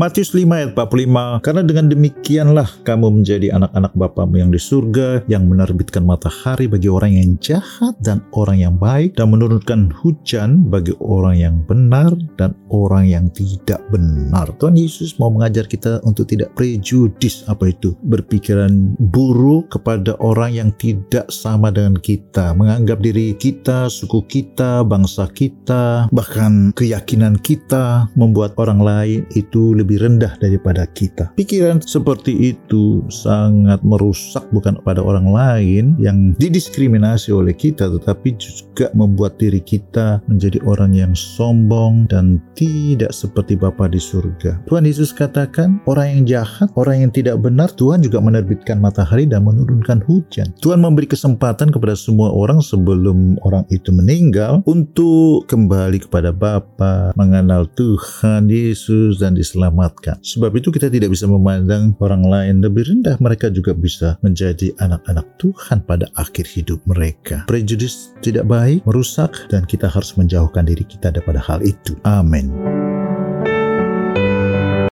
Matius 5 ayat 45, karena dengan demikianlah kamu menjadi anak-anak Bapamu yang di surga, yang menerbitkan matahari bagi orang yang jahat dan orang yang baik, dan menurunkan hujan bagi orang yang benar dan orang yang tidak benar. Tuhan Yesus mau mengajar kita untuk tidak prejudis apa itu, berpikiran buruk kepada orang yang tidak sama dengan kita, menganggap diri kita, suku kita, bangsa kita, bahkan keyakinan kita membuat orang lain itu lebih rendah daripada kita. Pikiran seperti itu sangat merusak bukan pada orang lain yang didiskriminasi oleh kita, tetapi juga membuat diri kita menjadi orang yang sombong dan tidak seperti Bapa di surga. Tuhan Yesus katakan, orang yang jahat, orang yang tidak benar, Tuhan juga menerbitkan matahari dan menurunkan hujan. Tuhan memberi kesempatan kepada semua orang sebelum orang itu meninggal untuk kembali kepada Bapa, mengenal Tuhan Yesus dan diselamatkan. Sebab itu kita tidak bisa memandang orang lain lebih rendah, mereka juga bisa menjadi anak-anak Tuhan pada akhir hidup mereka. Prejudis tidak baik, merusak, dan kita harus menjauhkan diri kita daripada hal itu. Amin.